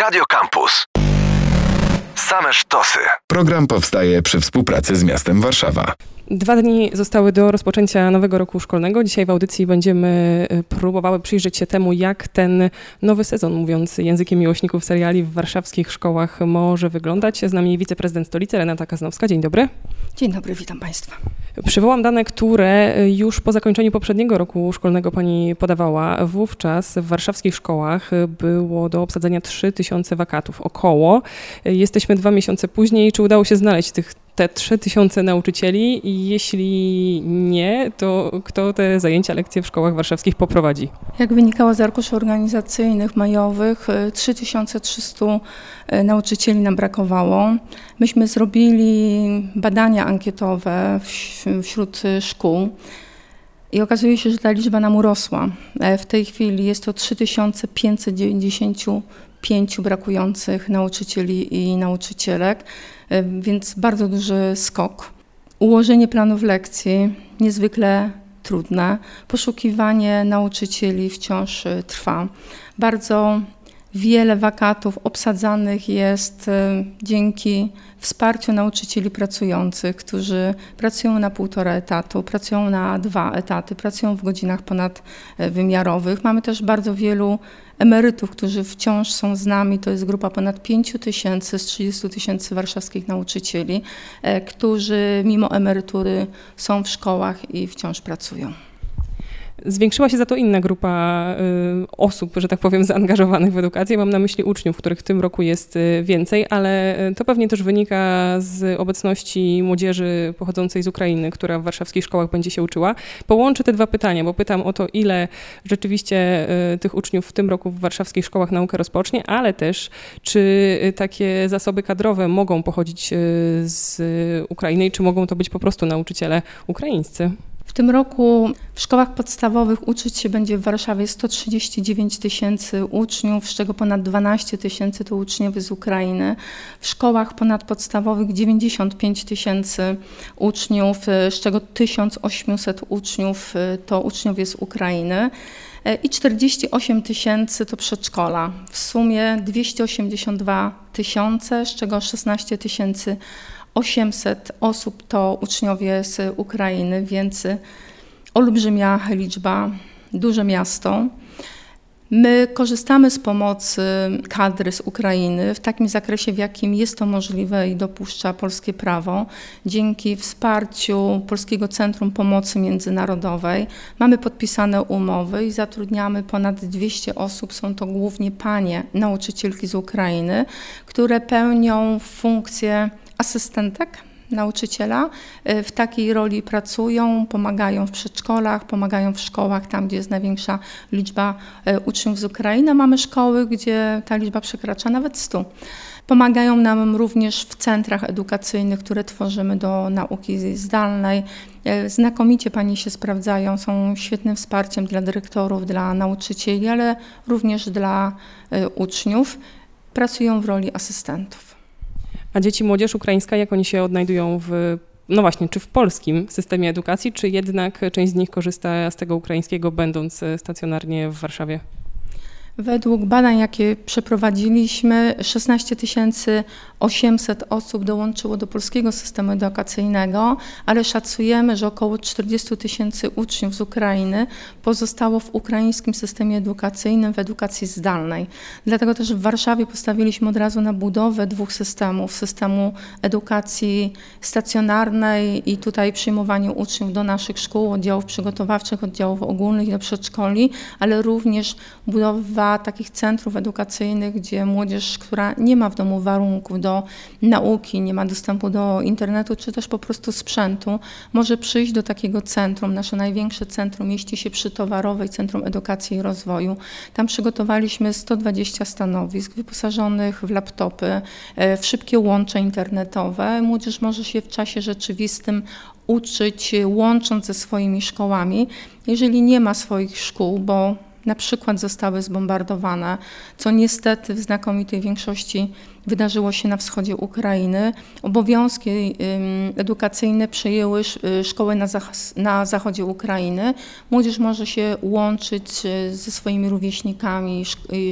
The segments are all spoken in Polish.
Radio Campus. Same sztosy. Program powstaje przy współpracy z miastem Warszawa. Dwa dni zostały do rozpoczęcia nowego roku szkolnego. Dzisiaj w audycji będziemy y, próbowały przyjrzeć się temu, jak ten nowy sezon, mówiąc językiem miłośników seriali w warszawskich szkołach, może wyglądać. Z nami wiceprezydent stolicy Renata Kaznowska. Dzień dobry. Dzień dobry, witam Państwa. Przywołam dane, które już po zakończeniu poprzedniego roku szkolnego pani podawała. Wówczas w warszawskich szkołach było do obsadzenia 3000 wakatów, około. Jesteśmy dwa miesiące później. Czy udało się znaleźć tych te 3000 nauczycieli i jeśli nie, to kto te zajęcia, lekcje w szkołach warszawskich poprowadzi? Jak wynikało z arkuszy organizacyjnych majowych, 3300 y, y, nauczycieli nam brakowało. Myśmy zrobili badania ankietowe wśród szkół. I okazuje się, że ta liczba nam urosła. E, w tej chwili jest to 3595 brakujących nauczycieli i nauczycielek. E, więc bardzo duży skok. Ułożenie planów lekcji niezwykle trudne. Poszukiwanie nauczycieli wciąż e, trwa. Bardzo wiele wakatów obsadzanych jest e, dzięki wsparciu nauczycieli pracujących, którzy pracują na półtora etatu, pracują na dwa etaty, pracują w godzinach ponadwymiarowych. Mamy też bardzo wielu emerytów, którzy wciąż są z nami. To jest grupa ponad 5 tysięcy z 30 tysięcy warszawskich nauczycieli, e, którzy mimo emerytury są w szkołach i wciąż pracują. Zwiększyła się za to inna grupa y, osób, że tak powiem, zaangażowanych w edukację. Mam na myśli uczniów, których w tym roku jest y, więcej, ale y, to pewnie też wynika z obecności młodzieży pochodzącej z Ukrainy, która w warszawskich szkołach będzie się uczyła. Połączę te dwa pytania, bo pytam o to, ile rzeczywiście tych uczniów w tym roku w warszawskich szkołach naukę rozpocznie, ale też czy takie zasoby kadrowe mogą pochodzić z Ukrainy czy mogą to być po prostu nauczyciele ukraińscy. W tym roku w szkołach podstawowych uczyć się będzie w Warszawie 139 tysięcy uczniów, z czego ponad 12 tysięcy to uczniowie z Ukrainy. W szkołach ponadpodstawowych 95 tysięcy uczniów, z czego 1800 uczniów to uczniowie z Ukrainy i 48 tysięcy to przedszkola. W sumie 282 tysiące, z czego 16 tysięcy 800 osób to uczniowie z Ukrainy, więc olbrzymia liczba, duże miasto. My korzystamy z pomocy kadry z Ukrainy w takim zakresie, w jakim jest to możliwe i dopuszcza polskie prawo. Dzięki wsparciu Polskiego Centrum Pomocy Międzynarodowej mamy podpisane umowy i zatrudniamy ponad 200 osób. Są to głównie panie nauczycielki z Ukrainy, które pełnią funkcję asystentek nauczyciela. Y, w takiej roli pracują, pomagają w przedszkolach, pomagają w szkołach, tam gdzie jest największa liczba y, uczniów z Ukrainy. Mamy szkoły, gdzie ta liczba przekracza nawet 100. Pomagają nam również w centrach edukacyjnych, które tworzymy do nauki zdalnej. Y, znakomicie pani się sprawdzają, są świetnym wsparciem dla dyrektorów, dla nauczycieli, ale również dla uczniów. Pracują w roli asystentów. A dzieci, młodzież ukraińska, jak oni się odnajdują w no właśnie, czy w polskim systemie edukacji, czy jednak część z nich korzysta z tego ukraińskiego, będąc stacjonarnie w Warszawie? Według badań, jakie przeprowadziliśmy, 16 800 osób dołączyło do polskiego systemu edukacyjnego, ale szacujemy, że około 40 tysięcy uczniów z Ukrainy pozostało w ukraińskim systemie edukacyjnym, w edukacji zdalnej. Dlatego też w Warszawie postawiliśmy od razu na budowę dwóch systemów: systemu edukacji stacjonarnej i tutaj przyjmowanie uczniów do naszych szkół, oddziałów przygotowawczych, oddziałów ogólnych do przedszkoli, ale również budowa takich centrów edukacyjnych, gdzie młodzież, która nie ma w domu warunków do nauki, nie ma dostępu do internetu, czy też po prostu sprzętu, może przyjść do takiego centrum. Nasze największe centrum mieści się przy Towarowej, Centrum Edukacji i Rozwoju. Tam przygotowaliśmy 120 stanowisk wyposażonych w laptopy, e, w szybkie łącze internetowe. Młodzież może się w czasie rzeczywistym uczyć, łącząc ze swoimi szkołami. Jeżeli nie ma swoich szkół, bo na przykład zostały zbombardowane, co niestety w znakomitej większości wydarzyło się na wschodzie Ukrainy. Obowiązki edukacyjne przejęły y, szkoły na, na zachodzie Ukrainy. Młodzież może się łączyć y, ze swoimi rówieśnikami,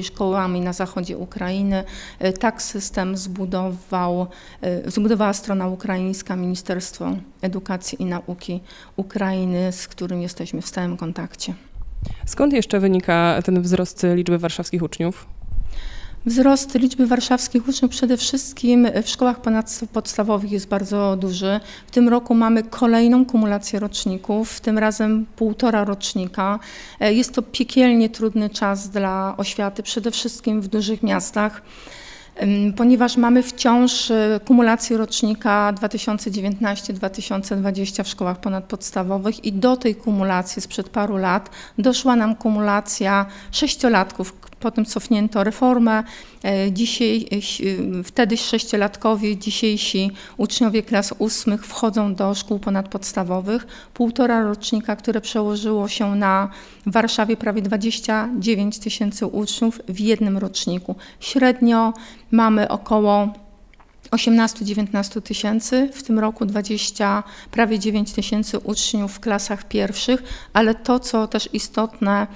szkołami na zachodzie Ukrainy. Y, tak system zbudował, zbudowała strona ukraińska, Ministerstwo Edukacji i Nauki Ukrainy, z którym jesteśmy w stałym kontakcie. Skąd jeszcze wynika ten wzrost liczby warszawskich uczniów? Wzrost liczby warszawskich uczniów przede wszystkim w szkołach podstawowych jest bardzo duży. W tym roku mamy kolejną kumulację roczników, tym razem półtora rocznika. E, jest to piekielnie trudny czas dla oświaty, przede wszystkim w dużych miastach ponieważ mamy wciąż e, kumulację rocznika 2019-2020 w szkołach ponadpodstawowych i do tej kumulacji sprzed paru lat doszła nam kumulacja sześciolatków, Potem cofnięto reformę. E, dzisiaj, e, wtedy sześciolatkowie, dzisiejsi uczniowie klas ósmych wchodzą do szkół ponadpodstawowych. Półtora rocznika, które przełożyło się na w Warszawie prawie 29 tysięcy uczniów w jednym roczniku. Średnio mamy około 18-19 tysięcy, w tym roku 20, prawie 9 tysięcy uczniów w klasach pierwszych, ale to, co też istotne,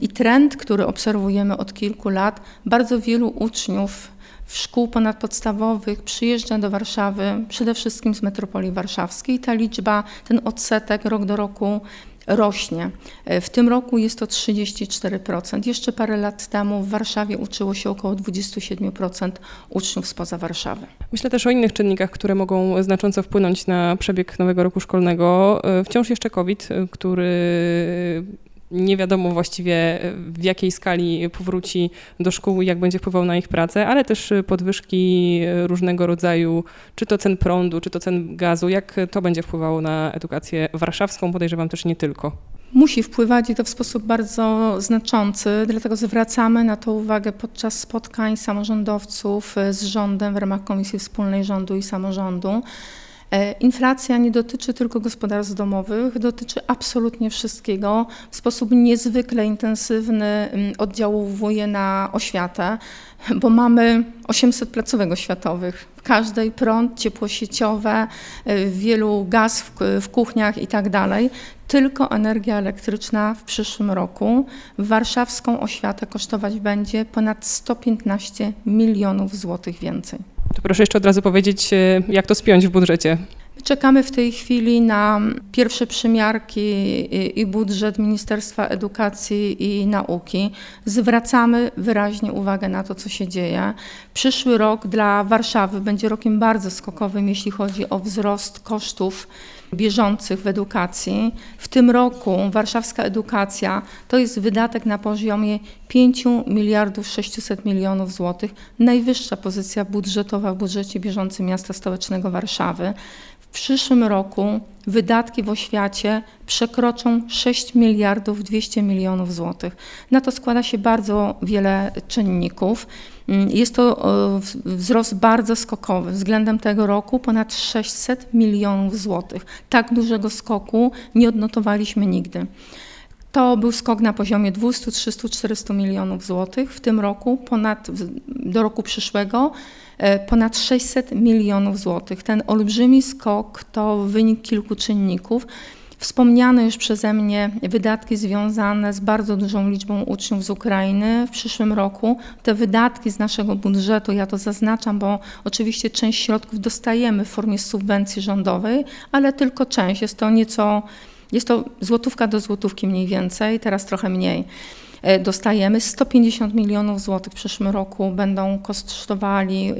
i trend, który obserwujemy od kilku lat, bardzo wielu uczniów w szkół ponadpodstawowych przyjeżdża do Warszawy, przede wszystkim z metropolii warszawskiej. Ta liczba, ten odsetek rok do roku rośnie. W tym roku jest to 34%. Jeszcze parę lat temu w Warszawie uczyło się około 27% uczniów spoza Warszawy. Myślę też o innych czynnikach, które mogą znacząco wpłynąć na przebieg nowego roku szkolnego. Wciąż jeszcze COVID, który nie wiadomo właściwie w jakiej skali powróci do szkół i jak będzie wpływał na ich pracę, ale też podwyżki różnego rodzaju, czy to cen prądu, czy to cen gazu, jak to będzie wpływało na edukację warszawską, podejrzewam też nie tylko. Musi wpływać i to w sposób bardzo znaczący, dlatego zwracamy na to uwagę podczas spotkań samorządowców z rządem w ramach Komisji Wspólnej Rządu i Samorządu. E, inflacja nie dotyczy tylko gospodarstw domowych, dotyczy absolutnie wszystkiego. W sposób niezwykle intensywny mm, oddziałuje na oświatę, bo mamy 800 placówek oświatowych. W każdej prąd, ciepło sieciowe, e, wielu gaz w, w kuchniach i tak dalej. Tylko energia elektryczna w przyszłym roku warszawską oświatę kosztować będzie ponad 115 milionów złotych więcej. To proszę jeszcze od razu powiedzieć, e, jak to spiąć w budżecie. Czekamy w tej chwili na pierwsze przymiarki i budżet Ministerstwa Edukacji i Nauki. Zwracamy wyraźnie uwagę na to, co się dzieje. Przyszły rok dla Warszawy będzie rokiem bardzo skokowym, jeśli chodzi o wzrost kosztów bieżących w edukacji. W tym roku warszawska edukacja to jest wydatek na poziomie 5 miliardów 600 milionów złotych, najwyższa pozycja budżetowa w budżecie bieżącym miasta stołecznego Warszawy. W przyszłym roku wydatki w oświacie przekroczą 6 miliardów 200 milionów złotych. Na to składa się bardzo wiele czynników. Mm, jest to e, wzrost bardzo skokowy. Względem tego roku ponad 600 milionów złotych. Tak dużego skoku nie odnotowaliśmy nigdy. To był skok na poziomie 200, 300, 400 milionów złotych. W tym roku, ponad, do roku przyszłego, ponad 600 milionów złotych. Ten olbrzymi skok to wynik kilku czynników. Wspomniane już przeze mnie wydatki związane z bardzo dużą liczbą uczniów z Ukrainy w przyszłym roku. Te wydatki z naszego budżetu, ja to zaznaczam, bo oczywiście część środków dostajemy w formie subwencji rządowej, ale tylko część. Jest to nieco, jest to złotówka do złotówki mniej więcej, teraz trochę mniej e, dostajemy. 150 milionów złotych w przyszłym roku będą kosztowali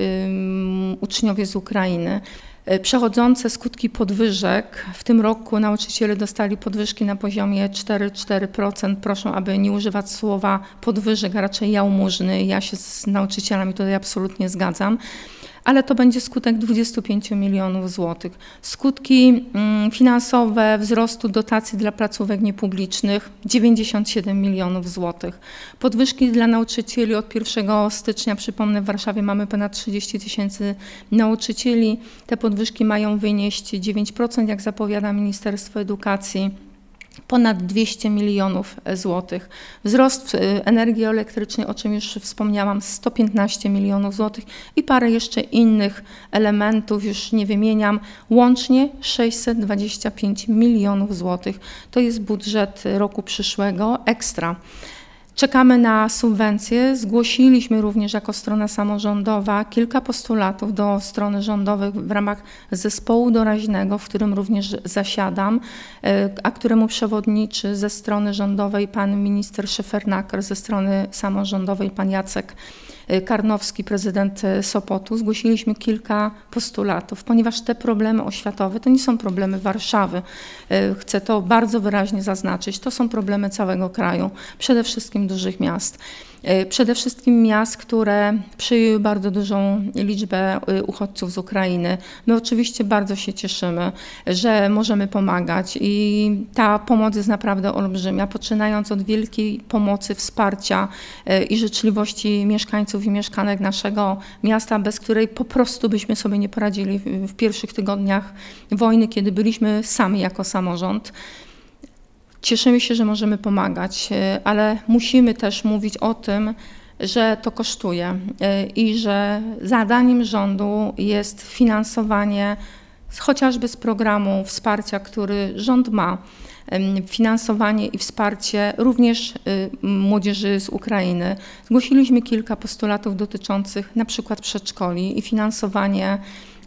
uczniowie z Ukrainy. E, przechodzące skutki podwyżek. W tym roku nauczyciele dostali podwyżki na poziomie 4-4%. Proszę, aby nie używać słowa podwyżek, a raczej jałmużny. Ja się z nauczycielami tutaj absolutnie zgadzam ale to będzie skutek 25 milionów złotych. Skutki mm, finansowe wzrostu dotacji dla placówek niepublicznych 97 milionów złotych. Podwyżki dla nauczycieli od 1 stycznia, przypomnę, w Warszawie mamy ponad 30 tysięcy nauczycieli. Te podwyżki mają wynieść 9%, jak zapowiada Ministerstwo Edukacji ponad 200 milionów złotych. Wzrost energii elektrycznej, o czym już wspomniałam, 115 milionów złotych i parę jeszcze innych elementów, już nie wymieniam, łącznie 625 milionów złotych. To jest budżet roku przyszłego ekstra. Czekamy na subwencje. Zgłosiliśmy również jako strona samorządowa kilka postulatów do strony rządowej w ramach zespołu doraźnego, w którym również zasiadam, e, a któremu przewodniczy ze strony rządowej pan minister Szefernaker, ze strony samorządowej pan Jacek Karnowski, prezydent y, Sopotu, zgłosiliśmy kilka postulatów, ponieważ te problemy oświatowe to nie są problemy Warszawy. Y, chcę to bardzo wyraźnie zaznaczyć. To są problemy całego kraju, przede wszystkim dużych miast. Przede wszystkim miast, które przyjęły bardzo dużą liczbę uchodźców z Ukrainy. My oczywiście bardzo się cieszymy, że możemy pomagać i ta pomoc jest naprawdę olbrzymia, poczynając od wielkiej pomocy, wsparcia i życzliwości mieszkańców i mieszkanek naszego miasta, bez której po prostu byśmy sobie nie poradzili w pierwszych tygodniach wojny, kiedy byliśmy sami jako samorząd. Cieszymy się, że możemy pomagać, e, ale musimy też mówić o tym, że to kosztuje e, i że zadaniem rządu jest finansowanie chociażby z programu wsparcia, który rząd ma, finansowanie i wsparcie również e, młodzieży z Ukrainy. Zgłosiliśmy kilka postulatów dotyczących przykład przedszkoli i finansowanie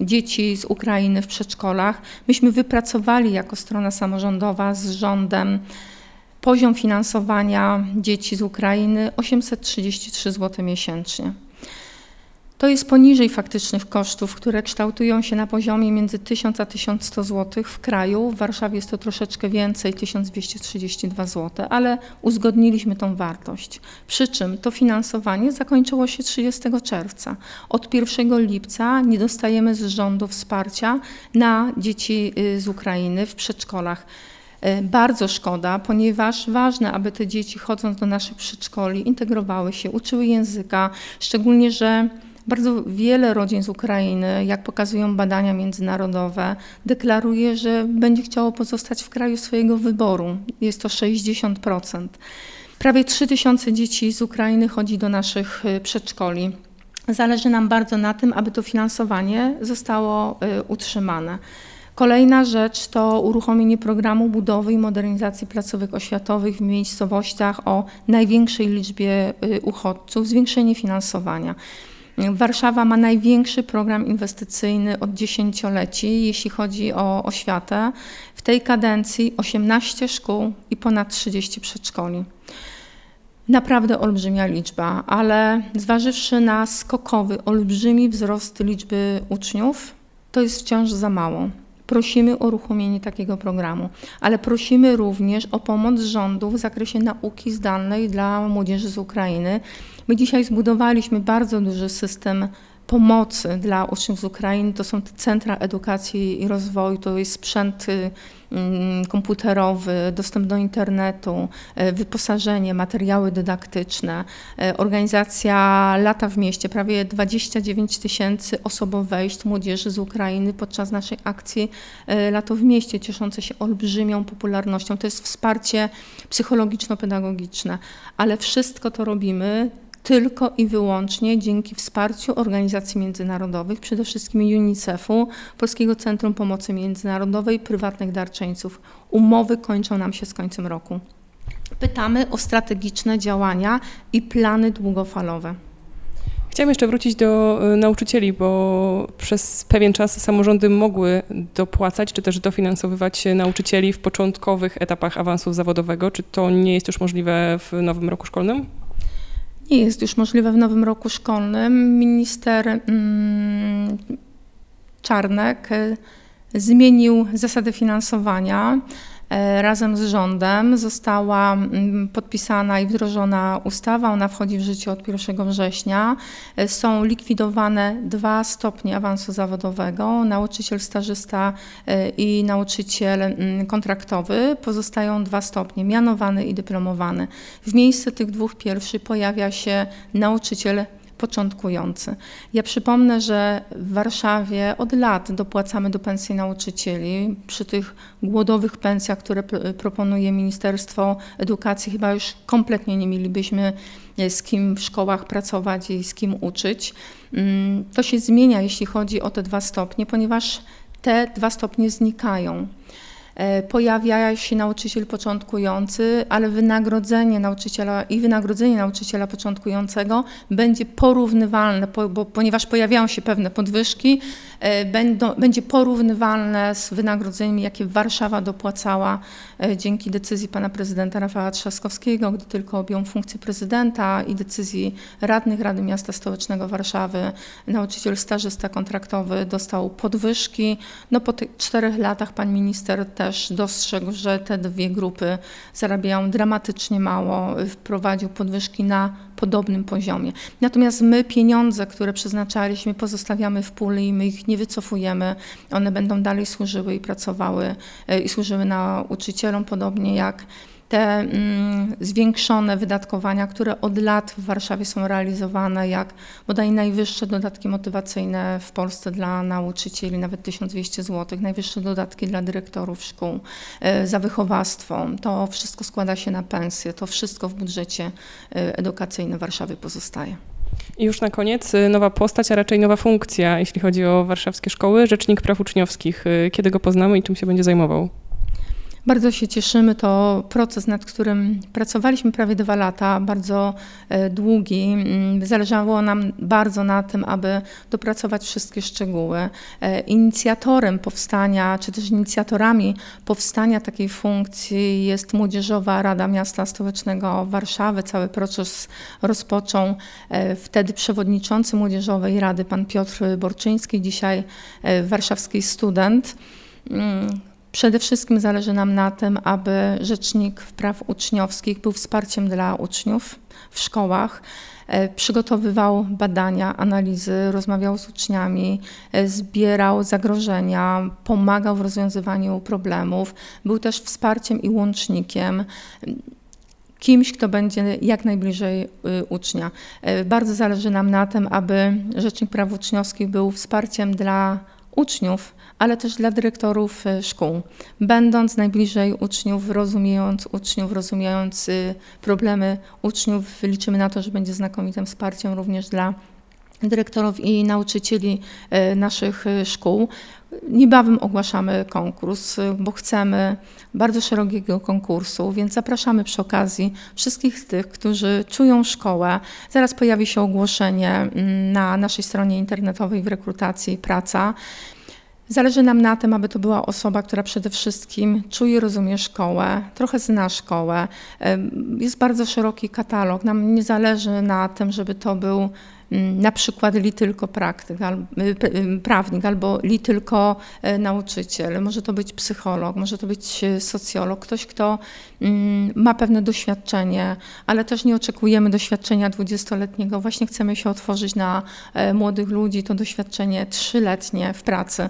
dzieci z Ukrainy w przedszkolach. Myśmy wypracowali jako strona samorządowa z rządem poziom finansowania dzieci z Ukrainy 833 zł miesięcznie. To jest poniżej faktycznych kosztów, które kształtują się na poziomie między 1000 a 1100 zł w kraju. W Warszawie jest to troszeczkę więcej, 1232 zł, ale uzgodniliśmy tą wartość. Przy czym to finansowanie zakończyło się 30 czerwca. Od 1 lipca nie dostajemy z rządu wsparcia na dzieci y, z Ukrainy w przedszkolach. Y, bardzo szkoda, ponieważ ważne, aby te dzieci chodząc do naszych przedszkoli integrowały się, uczyły języka, szczególnie, że bardzo wiele rodzin z Ukrainy, jak pokazują badania międzynarodowe, deklaruje, że będzie chciało pozostać w kraju swojego wyboru. Jest to 60%. Prawie 3000 dzieci z Ukrainy chodzi do naszych y, przedszkoli. Zależy nam bardzo na tym, aby to finansowanie zostało y, utrzymane. Kolejna rzecz to uruchomienie programu budowy i modernizacji placówek oświatowych w miejscowościach o największej liczbie y, uchodźców, zwiększenie finansowania. Warszawa ma największy program inwestycyjny od dziesięcioleci, jeśli chodzi o oświatę. W tej kadencji 18 szkół i ponad 30 przedszkoli. Naprawdę olbrzymia liczba, ale zważywszy na skokowy, olbrzymi wzrost liczby uczniów, to jest wciąż za mało. Prosimy o uruchomienie takiego programu, ale prosimy również o pomoc rządu w zakresie nauki zdalnej dla młodzieży z Ukrainy. My dzisiaj zbudowaliśmy bardzo duży system pomocy dla uczniów z Ukrainy. To są centra edukacji i rozwoju, to jest sprzęt y, mm, komputerowy, dostęp do internetu, y, wyposażenie, materiały dydaktyczne, y, organizacja Lata w mieście, prawie 29 tysięcy osobowych wejść młodzieży z Ukrainy podczas naszej akcji Lato w mieście, cieszące się olbrzymią popularnością. To jest wsparcie psychologiczno-pedagogiczne, ale wszystko to robimy tylko i wyłącznie dzięki wsparciu organizacji międzynarodowych, przede wszystkim UNICEF-u, Polskiego Centrum Pomocy Międzynarodowej, prywatnych darczyńców. Umowy kończą nam się z końcem roku. Pytamy o strategiczne działania i plany długofalowe. Chciałam jeszcze wrócić do y, nauczycieli, bo przez pewien czas samorządy mogły dopłacać czy też dofinansowywać nauczycieli w początkowych etapach awansu zawodowego. Czy to nie jest już możliwe w nowym roku szkolnym? Nie jest już możliwe w nowym roku szkolnym. Minister mm, Czarnek e, zmienił zasady finansowania. E, razem z rządem została mm, podpisana i wdrożona ustawa. Ona wchodzi w życie od 1 września. E, są likwidowane dwa stopnie awansu zawodowego. Nauczyciel stażysta e, i nauczyciel mm, kontraktowy. Pozostają dwa stopnie, mianowany i dyplomowany. W miejsce tych dwóch pierwszych pojawia się nauczyciel początkujący. Ja przypomnę, że w Warszawie od lat dopłacamy do pensji nauczycieli. Przy tych głodowych pensjach, które proponuje Ministerstwo Edukacji, chyba już kompletnie nie mielibyśmy e, z kim w szkołach pracować i z kim uczyć. Mm, to się zmienia, jeśli chodzi o te dwa stopnie, ponieważ te dwa stopnie znikają. E, pojawia się nauczyciel początkujący, ale wynagrodzenie nauczyciela i wynagrodzenie nauczyciela początkującego będzie porównywalne, bo, ponieważ pojawiają się pewne podwyżki, e, będą, będzie porównywalne z wynagrodzeniem, jakie Warszawa dopłacała e, dzięki decyzji pana prezydenta Rafała Trzaskowskiego, gdy tylko objął funkcję prezydenta i decyzji radnych Rady Miasta Stołecznego Warszawy. Nauczyciel stażysta kontraktowy dostał podwyżki. No po tych czterech latach pan minister też też dostrzegł, że te dwie grupy zarabiają dramatycznie mało, wprowadził podwyżki na podobnym poziomie. Natomiast my pieniądze, które przeznaczaliśmy, pozostawiamy w puli i my ich nie wycofujemy. One będą dalej służyły i pracowały e, i służyły nauczycielom, podobnie jak te mm, zwiększone wydatkowania, które od lat w Warszawie są realizowane, jak bodaj najwyższe dodatki motywacyjne w Polsce dla nauczycieli, nawet 1200 zł, najwyższe dodatki dla dyrektorów szkół e, za wychowawstwo. To wszystko składa się na pensje, to wszystko w budżecie e, edukacyjnym Warszawy pozostaje. I już na koniec y, nowa postać, a raczej nowa funkcja, jeśli chodzi o warszawskie szkoły, Rzecznik Praw Uczniowskich. Kiedy go poznamy i czym się będzie zajmował? Bardzo się cieszymy. To proces, nad którym pracowaliśmy prawie dwa lata, bardzo e, długi. Mm, zależało nam bardzo na tym, aby dopracować wszystkie szczegóły. E, inicjatorem powstania, czy też inicjatorami powstania takiej funkcji jest Młodzieżowa Rada Miasta Stołecznego Warszawy. Cały proces rozpoczął e, wtedy przewodniczący Młodzieżowej Rady, pan Piotr Borczyński, dzisiaj warszawski student. Przede wszystkim zależy nam na tym, aby Rzecznik Praw Uczniowskich był wsparciem dla uczniów w szkołach, e, przygotowywał badania, analizy, rozmawiał z uczniami, e, zbierał zagrożenia, pomagał w rozwiązywaniu problemów, był też wsparciem i łącznikiem kimś, kto będzie jak najbliżej y, ucznia. E, bardzo zależy nam na tym, aby Rzecznik Praw Uczniowskich był wsparciem dla uczniów, ale też dla dyrektorów e, szkół. Będąc najbliżej uczniów, rozumiejąc uczniów, rozumiejąc y, problemy uczniów, liczymy na to, że będzie znakomitym wsparciem również dla dyrektorów i nauczycieli e, naszych e, szkół. Niebawem ogłaszamy konkurs, bo chcemy bardzo szerokiego konkursu, więc zapraszamy przy okazji wszystkich tych, którzy czują szkołę. Zaraz pojawi się ogłoszenie mm, na naszej stronie internetowej w rekrutacji praca. Zależy nam na tym, aby to była osoba, która przede wszystkim czuje, rozumie szkołę, trochę zna szkołę. Jest bardzo szeroki katalog. Nam nie zależy na tym, żeby to był na przykład li tylko praktyk, y, y, prawnik albo li tylko e, nauczyciel, może to być psycholog, może to być e, socjolog, ktoś, kto mm, ma pewne doświadczenie, ale też nie oczekujemy doświadczenia dwudziestoletniego. Właśnie chcemy się otworzyć na e, młodych ludzi, to doświadczenie trzyletnie w pracy.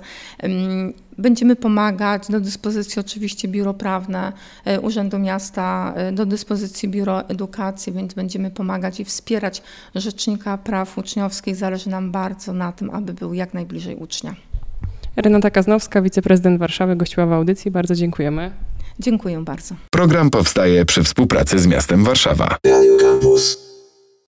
Będziemy pomagać, do dyspozycji oczywiście biuro prawne e, Urzędu Miasta, e, do dyspozycji biuro edukacji, więc będziemy pomagać i wspierać Rzecznika Praw Uczniowskich. Zależy nam bardzo na tym, aby był jak najbliżej ucznia. Renata Kaznowska, wiceprezydent Warszawy, gościła w audycji. Bardzo dziękujemy. Dziękuję bardzo. Program powstaje przy współpracy z miastem Warszawa. Radio Campus.